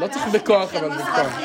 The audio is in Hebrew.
לא צריך בכוח, אבל בכוח.